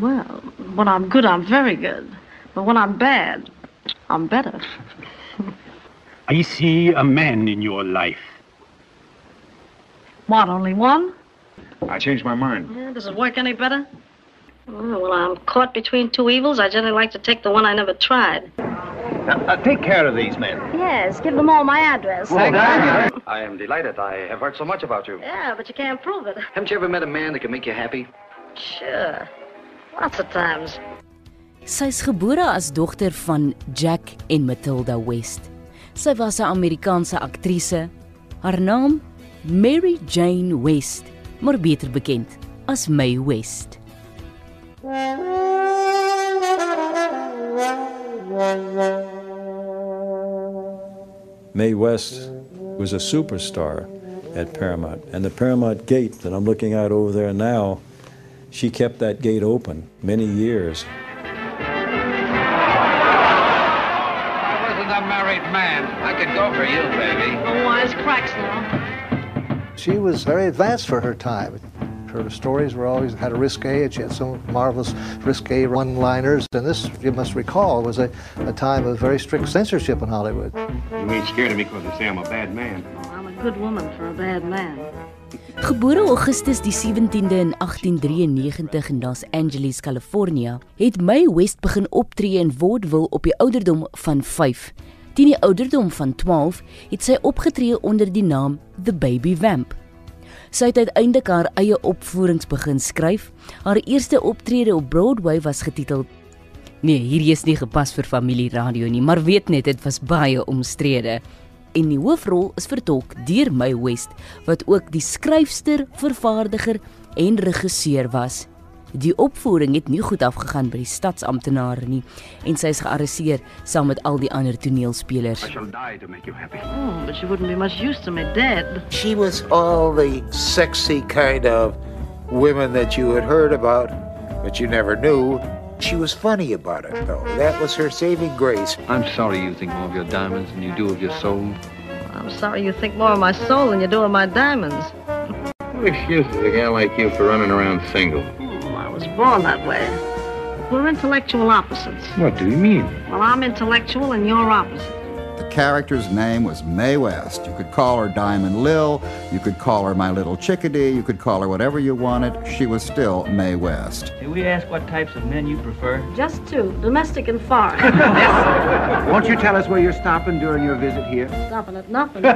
Well, when I'm good, I'm very good. But when I'm bad, I'm better. I see a man in your life. What, only one? I changed my mind. Yeah, does it work any better? Oh, well, I'm caught between two evils. I generally like to take the one I never tried. Now, uh, take care of these men. Yes, give them all my address. I am delighted. I have heard so much about you. Yeah, but you can't prove it. Haven't you ever met a man that can make you happy? Sure. Lots of times. Sy's gebore as dogter van Jack en Matilda West. Sy was 'n Amerikaanse aktrise. Haar naam Mary Jane West, maar beter bekend as Mae West. Mae West was a superstar at Paramount. And the Paramount gate that I'm looking out over there now, she kept that gate open many years. I wasn't a married man. I could go for you, baby. No wise cracks now. She was very advanced for her time. Her stories were always had a risque, and she had some marvelous risque one-liners. And this, you must recall, was a, a time of very strict censorship in Hollywood. You ain't scared of me because they say I'm a bad man. Oh, I'm a good woman for a bad man. Gebore Augustus die 17de in 1893 in Los Angeles, California, het Mae West begin optree in vaudeville op die ouderdom van 5. Teen die ouderdom van 12 het sy opgetree onder die naam The Baby Vamp. Sy het uiteindelik haar eie opvoerings begin skryf. Haar eerste optrede op Broadway was getiteld Nee, hierdie is nie gepas vir familieradio nie, maar weet net dit was baie omstrede. En die hoofrol is vertolk deur Mae West wat ook die skryfster, vervaardiger en regisseur was. Die opvoering het nie goed afgegaan by die stadsamptenare nie en sy is gearresteer saam met al die ander toneelspelers. I shall die to make you happy. Oh, but she wouldn't be much use to me dead. She was all the sexy kind of women that you had heard about, but you never knew. She was funny about it, though. That was her saving grace. I'm sorry you think more of your diamonds than you do of your soul. I'm sorry you think more of my soul than you do of my diamonds. Who excuses a gal like you for running around single? Oh, I was born that way. We're intellectual opposites. What do you mean? Well, I'm intellectual and you're opposite. The character's name was Mae West. You could call her Diamond Lil, you could call her My Little Chickadee, you could call her whatever you wanted. She was still Mae West. Can we ask what types of men you prefer? Just two, domestic and foreign. Won't you tell us where you're stopping during your visit here? Stopping at nothing.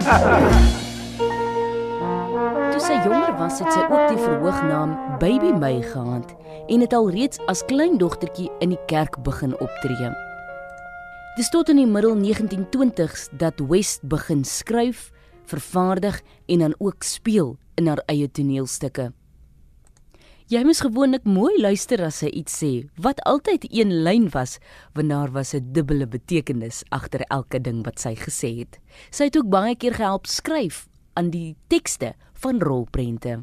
Toe sy jonger was, het sy ook die verhoognaam Baby May gehad en het al reeds as kleindogtertjie in die kerk begin optree. Dis tot in die middel 1920s dat West begin skryf, vervaardig en dan ook speel in haar eie toneelstukke. Jy moes gewoonlik mooi luister as sy iets sê, wat altyd een lyn was, want daar was 'n dubbele betekenis agter elke ding wat sy gesê het. Sy het ook baie keer gehelp skryf aan die tekste van rolprente.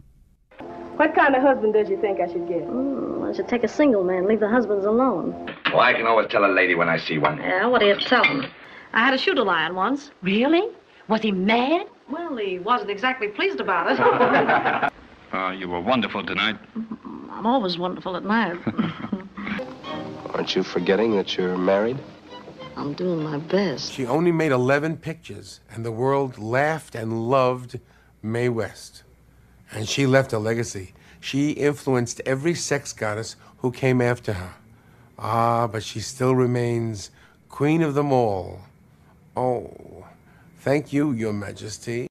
What kind of husband does you think I should get? Mm, I should take a single man, leave the husbands alone. Well, I can always tell a lady when I see one. Yeah, what do you tell them? I had a shoot a lion once. Really? Was he mad? Well, he wasn't exactly pleased about it. Uh, you were wonderful tonight. I'm always wonderful at night. Aren't you forgetting that you're married? I'm doing my best. She only made 11 pictures, and the world laughed and loved Mae West. And she left a legacy. She influenced every sex goddess who came after her. Ah, but she still remains queen of them all. Oh, thank you, Your Majesty.